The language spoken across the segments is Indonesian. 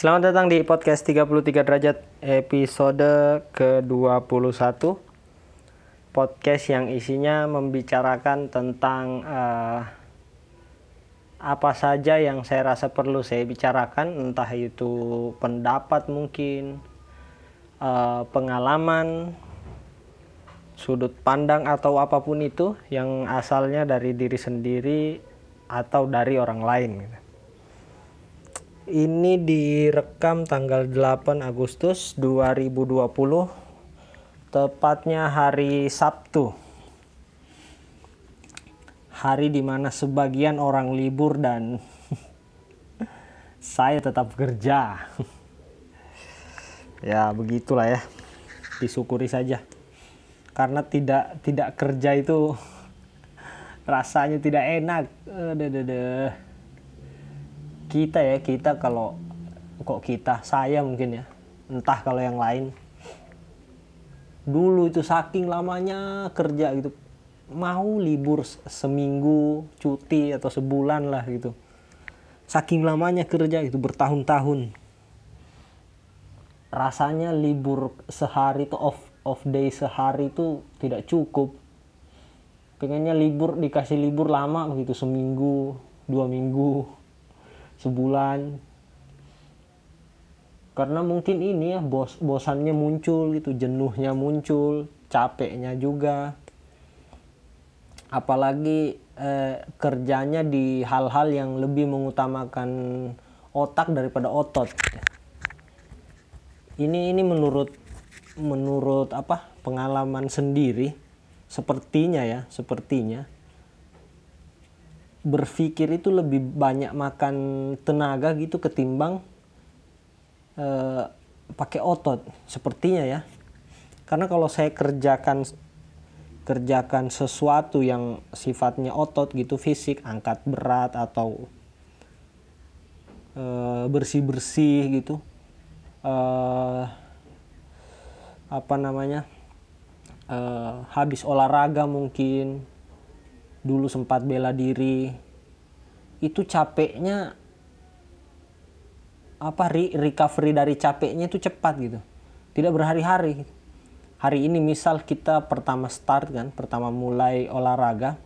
Selamat datang di podcast 33 derajat episode ke-21 Podcast yang isinya membicarakan tentang uh, apa saja yang saya rasa perlu saya bicarakan Entah itu pendapat mungkin, uh, pengalaman, sudut pandang atau apa pun itu Yang asalnya dari diri sendiri atau dari orang lain gitu ini direkam tanggal 8 Agustus 2020 tepatnya hari Sabtu. Hari di mana sebagian orang libur dan saya tetap kerja. Ya begitulah ya. Disyukuri saja. Karena tidak tidak kerja itu rasanya tidak enak. Aduh, kita ya kita kalau kok kita? Saya mungkin ya. Entah kalau yang lain. Dulu itu saking lamanya kerja gitu. Mau libur seminggu cuti atau sebulan lah gitu. Saking lamanya kerja itu bertahun-tahun. Rasanya libur sehari itu off off day sehari itu tidak cukup. Pengennya libur dikasih libur lama begitu seminggu dua minggu sebulan. Karena mungkin ini ya bos bosannya muncul gitu jenuhnya muncul capeknya juga. Apalagi eh, kerjanya di hal-hal yang lebih mengutamakan otak daripada otot. Ini ini menurut menurut apa pengalaman sendiri sepertinya ya sepertinya berpikir itu lebih banyak makan tenaga gitu ketimbang uh, pakai otot. Sepertinya ya. Karena kalau saya kerjakan kerjakan sesuatu yang sifatnya otot gitu fisik angkat berat atau eh, bersih bersih gitu uh, apa namanya uh, habis olahraga mungkin dulu sempat bela diri. Itu capeknya apa recovery dari capeknya itu cepat gitu. Tidak berhari-hari hari ini misal kita pertama start kan pertama mulai olahraga.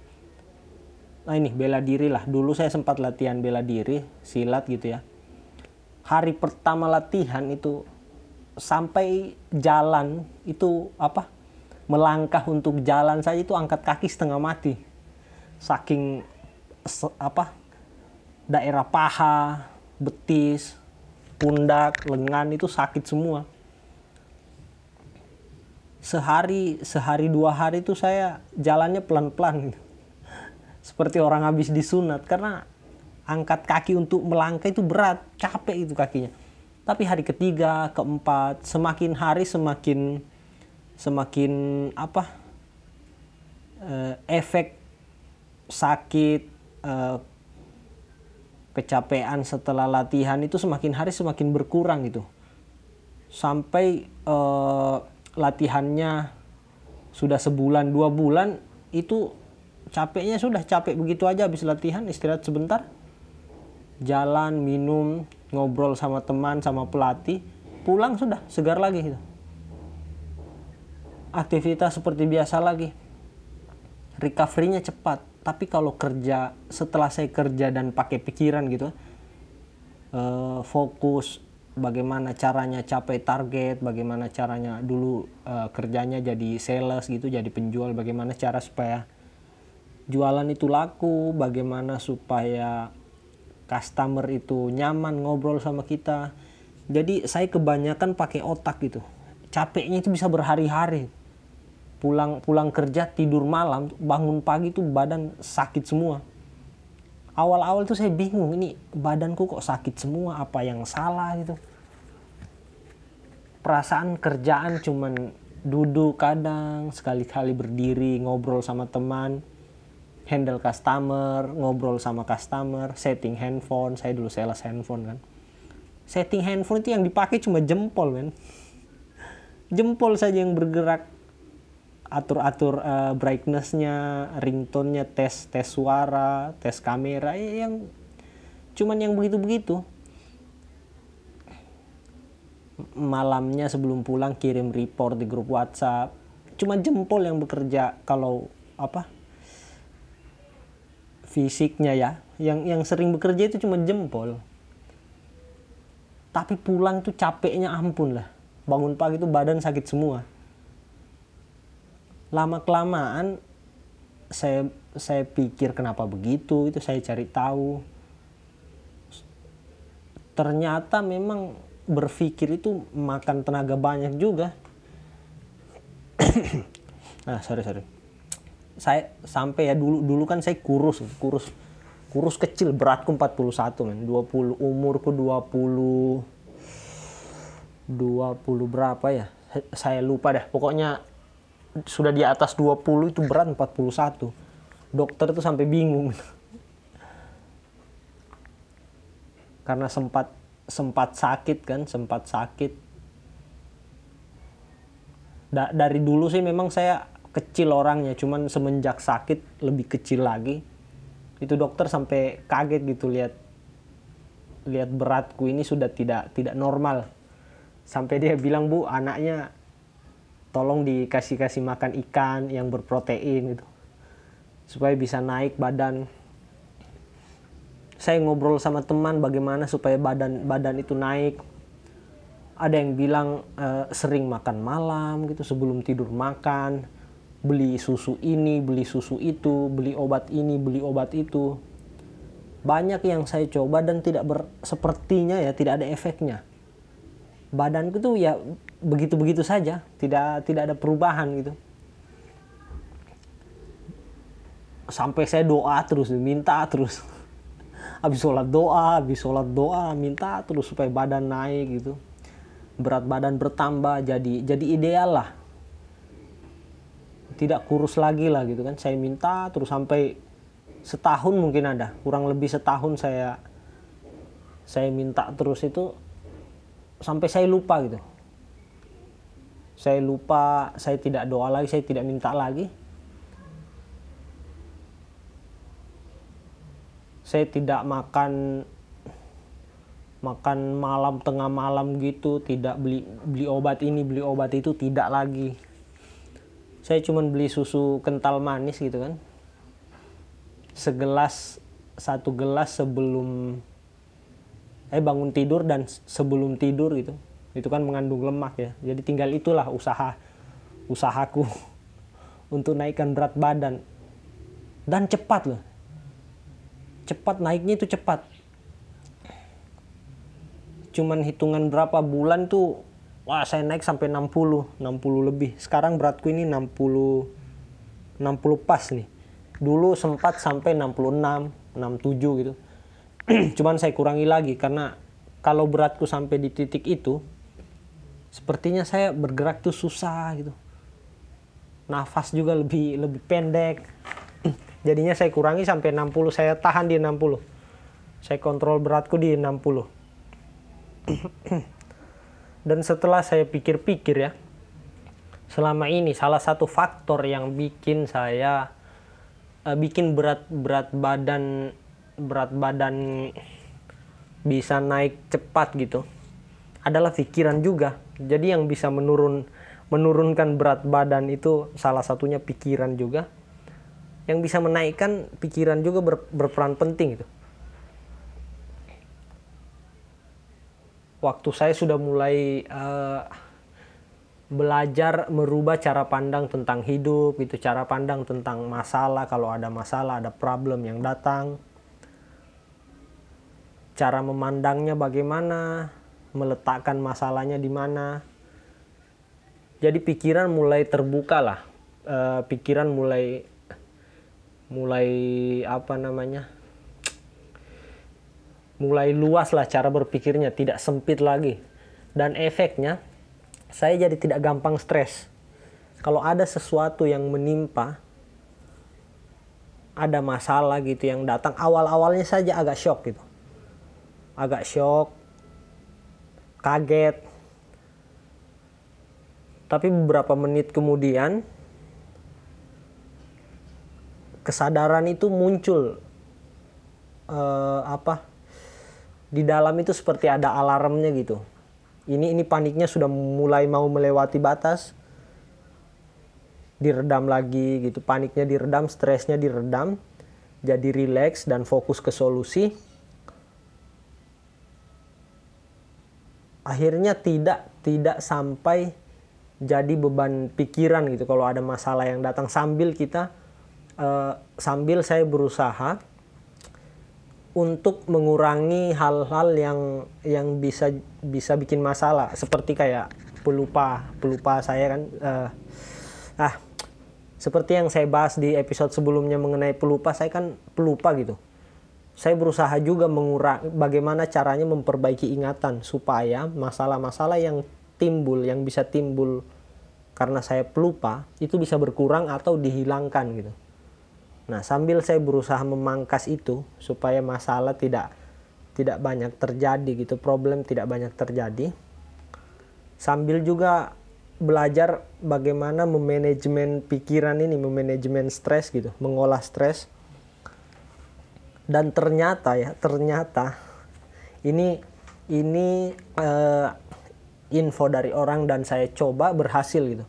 Nah ini bela diri lah. Dulu saya sempat latihan bela diri silat gitu ya. Hari pertama latihan itu sampai jalan itu apa melangkah untuk jalan saja itu angkat kaki setengah mati saking apa daerah paha, betis, pundak, lengan itu sakit semua. Sehari sehari dua hari itu saya jalannya pelan-pelan seperti orang habis disunat karena angkat kaki untuk melangkah itu berat, capek itu kakinya. Tapi hari ketiga, keempat, semakin hari semakin semakin apa eh, efek sakit, uh, kecapean setelah latihan itu semakin hari semakin berkurang gitu. Sampai uh, latihannya sudah sebulan dua bulan itu capeknya sudah capek begitu aja habis latihan istirahat sebentar. Jalan minum ngobrol sama teman sama pelatih pulang sudah segar lagi gitu. Aktivitas seperti biasa lagi. Recovery-nya cepat tapi kalau kerja setelah saya kerja dan pakai pikiran gitu uh, fokus bagaimana caranya capai target bagaimana caranya dulu uh, kerjanya jadi sales gitu jadi penjual bagaimana cara supaya jualan itu laku bagaimana supaya customer itu nyaman ngobrol sama kita. Jadi saya kebanyakan pakai otak gitu. Capeknya itu bisa berhari-hari pulang pulang kerja tidur malam bangun pagi tuh badan sakit semua. Awal-awal tuh saya bingung ini badanku kok sakit semua apa yang salah gitu. Perasaan kerjaan cuman duduk kadang sekali-kali berdiri ngobrol sama teman handle customer ngobrol sama customer setting handphone saya dulu sales handphone kan. Setting handphone itu yang dipakai cuma jempol men. Jempol saja yang bergerak atur-atur uh, brightnessnya, ringtone-nya, tes tes suara, tes kamera, ya yang cuman yang begitu-begitu. malamnya sebelum pulang kirim report di grup WhatsApp. Cuma jempol yang bekerja kalau apa fisiknya ya. Yang yang sering bekerja itu cuma jempol. Tapi pulang tuh capeknya ampun lah. Bangun pagi itu badan sakit semua lama kelamaan saya saya pikir kenapa begitu itu saya cari tahu. Ternyata memang berpikir itu makan tenaga banyak juga. Nah sorry sorry. Saya sampai ya dulu dulu kan saya kurus kurus kurus kecil beratku 41 men. 20 umurku 20 20 berapa ya? Saya lupa deh pokoknya sudah di atas 20 itu berat 41 dokter itu sampai bingung. Karena sempat sempat sakit kan sempat sakit. Da dari dulu sih memang saya kecil orangnya cuman semenjak sakit lebih kecil lagi. Itu dokter sampai kaget gitu lihat lihat beratku ini sudah tidak tidak normal. Sampai dia bilang bu anaknya tolong dikasih kasih makan ikan yang berprotein gitu. Supaya bisa naik badan. Saya ngobrol sama teman bagaimana supaya badan badan itu naik. Ada yang bilang e, sering makan malam gitu sebelum tidur makan. Beli susu ini beli susu itu beli obat ini beli obat itu. Banyak yang saya coba dan tidak ber, sepertinya ya tidak ada efeknya badanku tuh ya begitu-begitu saja. Tidak tidak ada perubahan gitu. Sampai saya doa terus minta terus. Habis sholat doa habis sholat doa minta terus supaya badan naik gitu. Berat badan bertambah jadi jadi ideal lah. Tidak kurus lagi lah gitu kan. Saya minta terus sampai setahun mungkin ada. Kurang lebih setahun saya saya minta terus itu sampai saya lupa gitu. Saya lupa saya tidak doa lagi saya tidak minta lagi. Saya tidak makan makan malam tengah malam gitu tidak beli beli obat ini beli obat itu tidak lagi. Saya cuma beli susu kental manis gitu kan. Segelas satu gelas sebelum eh bangun tidur dan sebelum tidur gitu. Itu kan mengandung lemak ya. Jadi tinggal itulah usaha usahaku untuk naikkan berat badan. Dan cepat loh. Cepat naiknya itu cepat. Cuman hitungan berapa bulan tuh wah saya naik sampai 60 60 lebih. Sekarang beratku ini 60 60 pas nih. Dulu sempat sampai 66 67 gitu cuman saya kurangi lagi karena kalau beratku sampai di titik itu sepertinya saya bergerak tuh susah gitu. Nafas juga lebih lebih pendek. Jadinya saya kurangi sampai 60 saya tahan di 60 saya kontrol beratku di 60 dan setelah saya pikir-pikir ya selama ini salah satu faktor yang bikin saya uh, bikin berat berat badan berat badan bisa naik cepat gitu adalah pikiran juga jadi yang bisa menurun menurunkan berat badan itu salah satunya pikiran juga yang bisa menaikkan pikiran juga ber, berperan penting itu. Waktu saya sudah mulai uh, belajar merubah cara pandang tentang hidup, itu cara pandang tentang masalah, kalau ada masalah, ada problem yang datang. Cara memandangnya bagaimana, meletakkan masalahnya di mana. Jadi pikiran mulai terbuka lah, uh, pikiran mulai mulai apa namanya? Mulai luas lah cara berpikirnya tidak sempit lagi. Dan efeknya saya jadi tidak gampang stres. Kalau ada sesuatu yang menimpa ada masalah gitu yang datang awal-awalnya saja agak shock gitu agak shock kaget. Tapi beberapa menit kemudian kesadaran itu muncul. Uh, apa? Di dalam itu seperti ada alarmnya gitu. Ini ini paniknya sudah mulai mau melewati batas. Diredam lagi gitu. Paniknya diredam stresnya diredam. Jadi rileks dan fokus ke solusi akhirnya tidak tidak sampai jadi beban pikiran gitu. Kalau ada masalah yang datang sambil kita uh, sambil saya berusaha untuk mengurangi hal-hal yang yang bisa bisa bikin masalah. Seperti kayak pelupa pelupa saya kan uh, ah seperti yang saya bahas di episode sebelumnya mengenai pelupa saya kan pelupa gitu saya berusaha juga mengurangi bagaimana caranya memperbaiki ingatan supaya masalah-masalah yang timbul yang bisa timbul karena saya pelupa itu bisa berkurang atau dihilangkan gitu Nah, sambil saya berusaha memangkas itu supaya masalah tidak tidak banyak terjadi gitu, problem tidak banyak terjadi. Sambil juga belajar bagaimana memanajemen pikiran ini, memanajemen stres gitu, mengolah stres. Dan ternyata ya, ternyata ini ini uh, info dari orang dan saya coba berhasil gitu.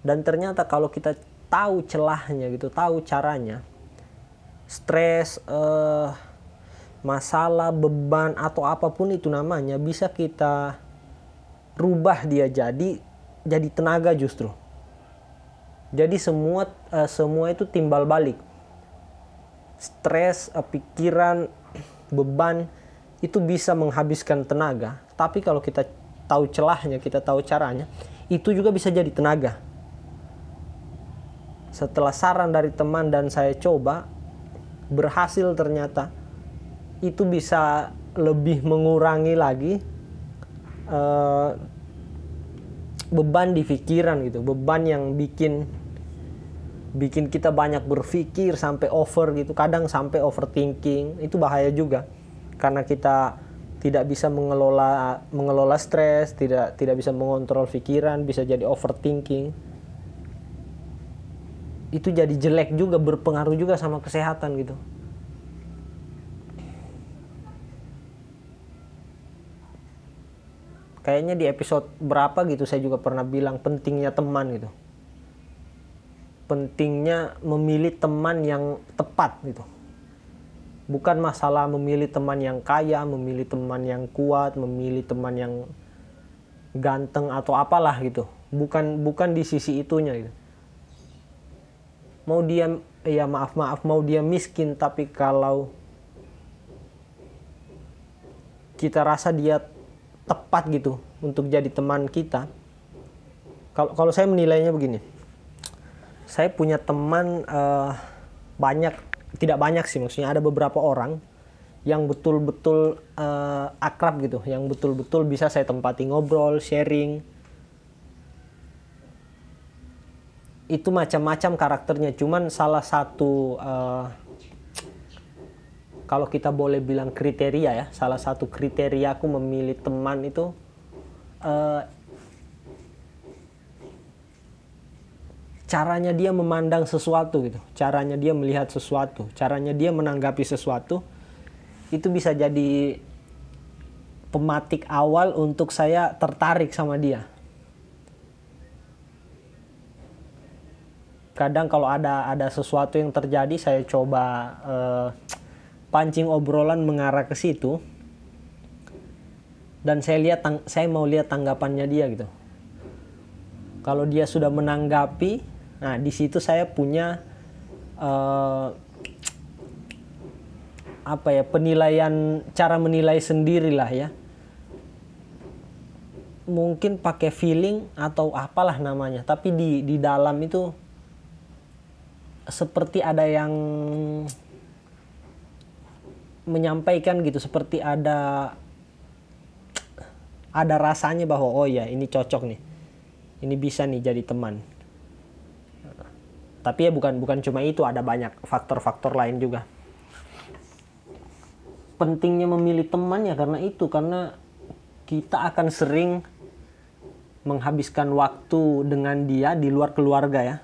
Dan ternyata kalau kita tahu celahnya gitu tahu caranya stres uh, masalah beban atau apa pun itu namanya bisa kita rubah dia jadi jadi tenaga justru jadi semua uh, semua itu timbal balik stres uh, pikiran beban itu bisa menghabiskan tenaga. Tapi kalau kita tahu celahnya kita tahu caranya itu juga bisa jadi tenaga. Setelah saran dari teman dan saya coba berhasil ternyata itu bisa lebih mengurangi lagi uh, beban di pikiran gitu beban yang bikin bikin kita banyak berpikir sampai over gitu kadang sampai overthinking itu bahaya juga. Karena kita tidak bisa mengelola mengelola stres tidak tidak bisa mengontrol pikiran bisa jadi overthinking. Itu jadi jelek juga berpengaruh juga sama kesehatan gitu. Kayaknya di episode berapa gitu saya juga pernah bilang pentingnya teman gitu pentingnya memilih teman yang tepat gitu. Bukan masalah memilih teman yang kaya memilih teman yang kuat memilih teman yang ganteng atau apalah gitu. Bukan bukan di sisi itunya gitu. Mau dia ya maaf maaf mau dia miskin tapi kalau kita rasa dia tepat gitu untuk jadi teman kita kalau kalau saya menilainya begini saya punya teman uh, banyak tidak banyak sih maksudnya ada beberapa orang yang betul-betul uh, akrab gitu yang betul-betul bisa saya tempati ngobrol sharing. Itu macam-macam karakternya cuman salah satu uh, kalau kita boleh bilang kriteria ya salah satu kriteria aku memilih teman itu caranya dia memandang sesuatu gitu. Caranya dia melihat sesuatu. Caranya dia menanggapi sesuatu itu bisa jadi pematik awal untuk saya tertarik sama dia. Kadang kalau ada ada sesuatu yang terjadi saya coba uh, pancing obrolan mengarah ke situ. Dan saya lihat saya mau lihat tanggapannya dia gitu. Kalau dia sudah menanggapi nah di situ saya punya uh, apa ya penilaian cara menilai sendiri lah ya. Mungkin pakai feeling atau apalah namanya tapi di di dalam itu seperti ada yang menyampaikan gitu seperti ada ada rasanya bahwa oh ya ini cocok nih. Ini bisa nih jadi teman tapi ya bukan bukan cuma itu ada banyak faktor-faktor lain juga. Pentingnya memilih teman ya karena itu karena kita akan sering menghabiskan waktu dengan dia di luar keluarga ya.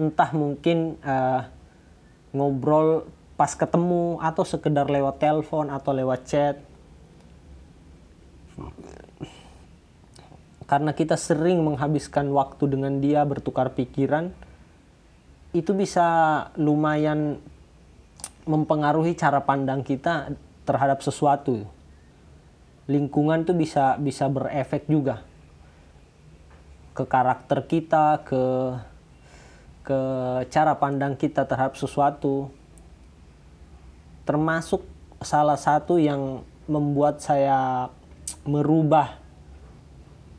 Entah mungkin uh, ngobrol pas ketemu atau sekedar lewat telepon atau lewat chat. Karena kita sering menghabiskan waktu dengan dia bertukar pikiran itu bisa lumayan mempengaruhi cara pandang kita terhadap sesuatu. Lingkungan tuh bisa bisa berefek juga ke karakter kita ke ke cara pandang kita terhadap sesuatu. Termasuk salah satu yang membuat saya merubah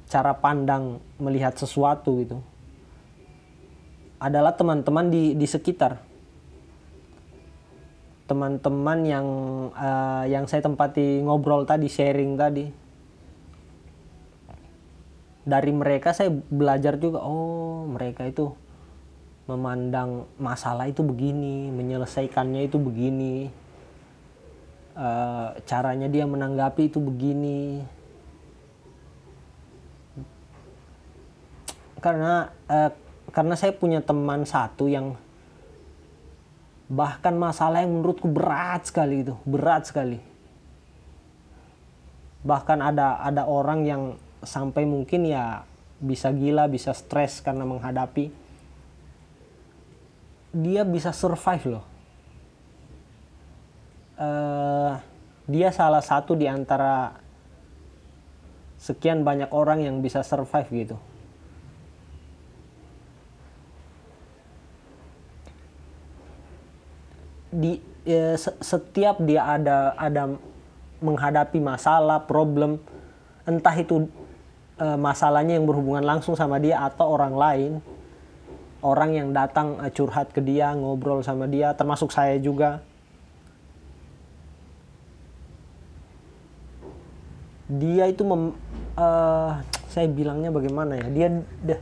cara pandang melihat sesuatu gitu adalah teman-teman di di sekitar. Teman-teman yang uh, yang saya tempati ngobrol tadi sharing tadi. Dari mereka saya belajar juga oh mereka itu memandang masalah itu begini menyelesaikannya itu begini. Uh, caranya dia menanggapi itu begini. Karena uh, karena saya punya teman satu yang bahkan masalah yang menurutku berat sekali itu berat sekali. Bahkan ada ada orang yang sampai mungkin ya bisa gila bisa stres karena menghadapi. Dia bisa survive loh. Uh, dia salah satu di antara sekian banyak orang yang bisa survive gitu di ya, setiap dia ada ada menghadapi masalah problem entah itu e, masalahnya yang berhubungan langsung sama dia atau orang lain orang yang datang e, curhat ke dia ngobrol sama dia termasuk saya juga. Dia itu mem, e, saya bilangnya bagaimana ya? Dia, dia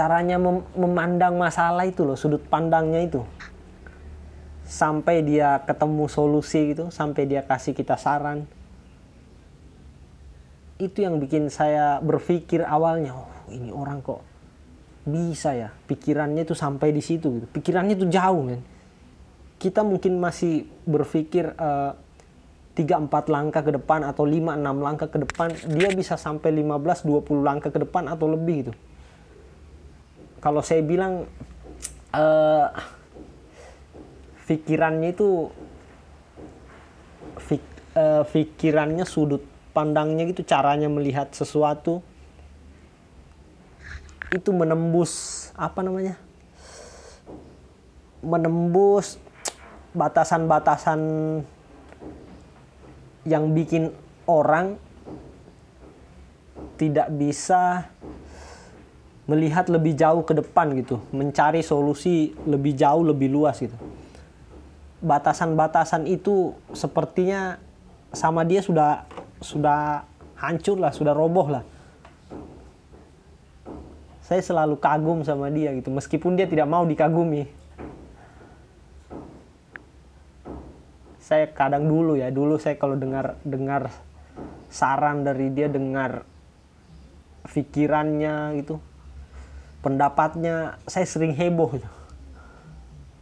caranya mem memandang masalah itu loh sudut pandangnya itu. Sampai dia ketemu solusi gitu sampai dia kasih kita saran. Itu yang bikin saya berpikir awalnya oh ini orang kok bisa ya? Pikirannya itu sampai di situ gitu. Pikirannya itu jauh kan kita mungkin masih berpikir eh, tiga uh, empat langkah ke depan atau lima enam langkah ke depan dia bisa sampai 15 20 langkah ke depan atau lebih gitu kalau saya bilang uh, pikirannya itu fik, uh, pikirannya sudut pandangnya gitu caranya melihat sesuatu itu menembus apa namanya menembus batasan-batasan yang bikin orang tidak bisa melihat lebih jauh ke depan gitu, mencari solusi lebih jauh, lebih luas gitu. Batasan-batasan itu sepertinya sama dia sudah sudah hancur lah, sudah roboh lah. Saya selalu kagum sama dia gitu, meskipun dia tidak mau dikagumi. Saya kadang dulu ya, dulu saya kalau dengar dengar saran dari dia, dengar pikirannya gitu, pendapatnya saya sering heboh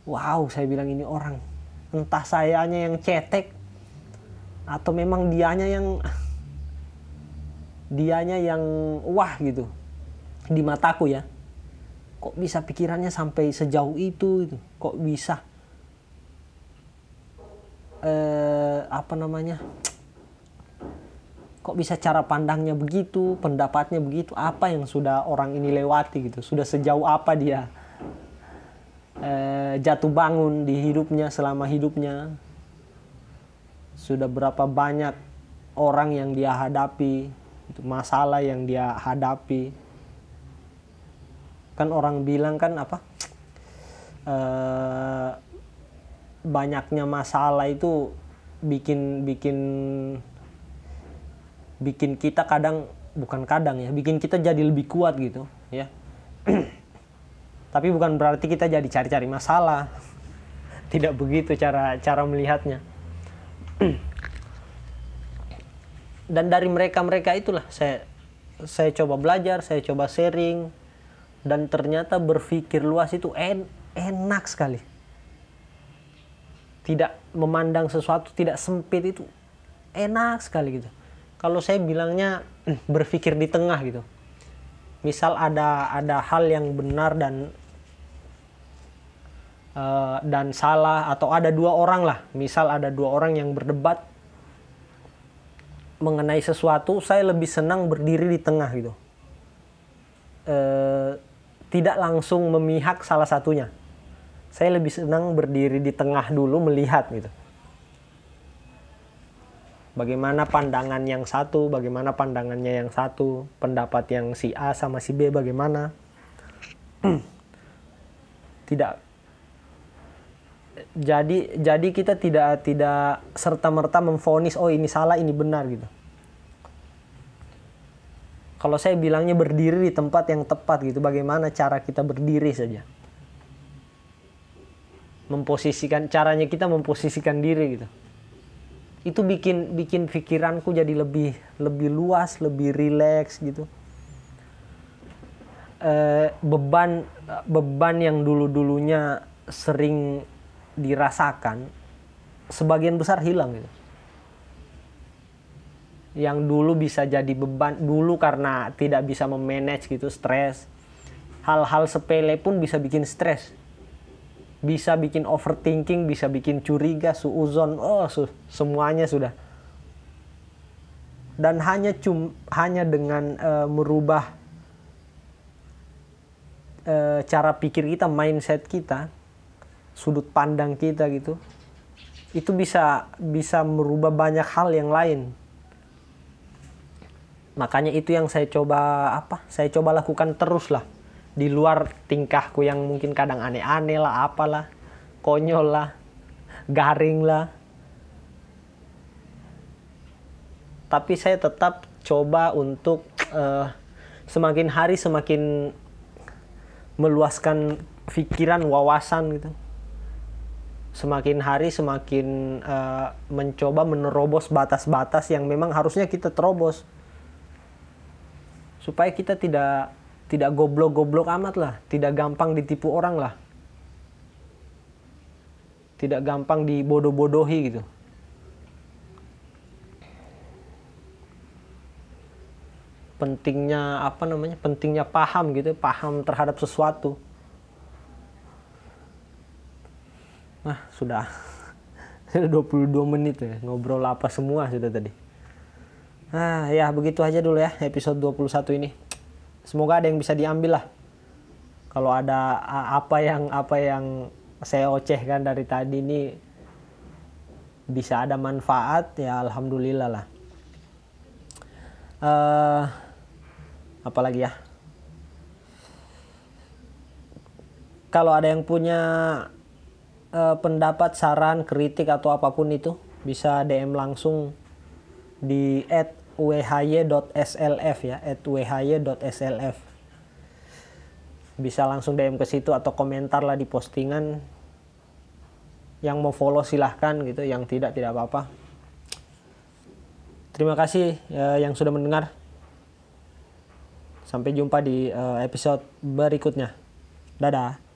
wow saya bilang ini orang. Entah sayanya yang cetek atau memang dianya yang dianya yang wah gitu di mataku ya. Kok bisa pikirannya sampai sejauh itu gitu? Kok bisa eh, apa namanya kok bisa cara pandangnya begitu, pendapatnya begitu, apa yang sudah orang ini lewati gitu, sudah sejauh apa dia eh, jatuh bangun di hidupnya selama hidupnya, sudah berapa banyak orang yang dia hadapi, itu masalah yang dia hadapi, kan orang bilang kan apa, eh, banyaknya masalah itu bikin bikin bikin kita kadang bukan kadang ya bikin kita jadi lebih kuat gitu ya. Tapi bukan berarti kita jadi cari-cari masalah. Tidak begitu cara cara melihatnya. Dan dari mereka-mereka itulah saya saya coba belajar saya coba sharing dan ternyata berpikir luas itu en, enak sekali. Tidak memandang sesuatu tidak sempit itu enak sekali gitu kalau saya bilangnya berpikir di tengah gitu. Misal ada ada hal yang benar dan uh, dan salah atau ada dua orang lah. Misal ada dua orang yang berdebat mengenai sesuatu saya lebih senang berdiri di tengah gitu. Uh, tidak langsung memihak salah satunya. Saya lebih senang berdiri di tengah dulu melihat gitu bagaimana pandangan yang satu, bagaimana pandangannya yang satu, pendapat yang si A sama si B bagaimana. tidak jadi jadi kita tidak tidak serta merta memfonis oh ini salah ini benar gitu. Kalau saya bilangnya berdiri di tempat yang tepat gitu, bagaimana cara kita berdiri saja. Memposisikan caranya kita memposisikan diri gitu itu bikin bikin pikiranku jadi lebih lebih luas lebih rileks gitu. E, beban beban yang dulu dulunya sering dirasakan sebagian besar hilang gitu. Yang dulu bisa jadi beban dulu karena tidak bisa memanage gitu stres. Hal-hal sepele pun bisa bikin stres bisa bikin overthinking, bisa bikin curiga, suuzon, oh su semuanya sudah. Dan hanya cum hanya dengan uh, merubah uh, cara pikir kita, mindset kita, sudut pandang kita gitu, itu bisa bisa merubah banyak hal yang lain. Makanya itu yang saya coba apa? Saya coba lakukan terus lah di luar tingkahku yang mungkin kadang aneh-aneh lah apalah konyol lah garing lah. Tapi saya tetap coba untuk uh, semakin hari semakin meluaskan pikiran wawasan gitu. Semakin hari semakin uh, mencoba menerobos batas-batas yang memang harusnya kita terobos. Supaya kita tidak tidak goblok-goblok amat lah, tidak gampang ditipu orang lah. Tidak gampang dibodoh-bodohi gitu. Pentingnya apa namanya? Pentingnya paham gitu, paham terhadap sesuatu. Nah, sudah. Sudah 22 menit ya, ngobrol apa semua sudah tadi. Ah, ya begitu aja dulu ya episode 21 ini semoga ada yang bisa diambil lah. Kalau ada apa yang apa yang saya ocehkan dari tadi ini bisa ada manfaat ya alhamdulillah lah. Uh, apalagi ya? Kalau ada yang punya uh, pendapat saran kritik atau apa pun itu bisa DM langsung di at why.slf ya at why.slf bisa langsung DM ke situ atau komentar lah di postingan. Yang mau follow silahkan gitu yang tidak tidak apa-apa. Terima kasih ya, yang sudah mendengar. Sampai jumpa di uh, episode berikutnya. Dadah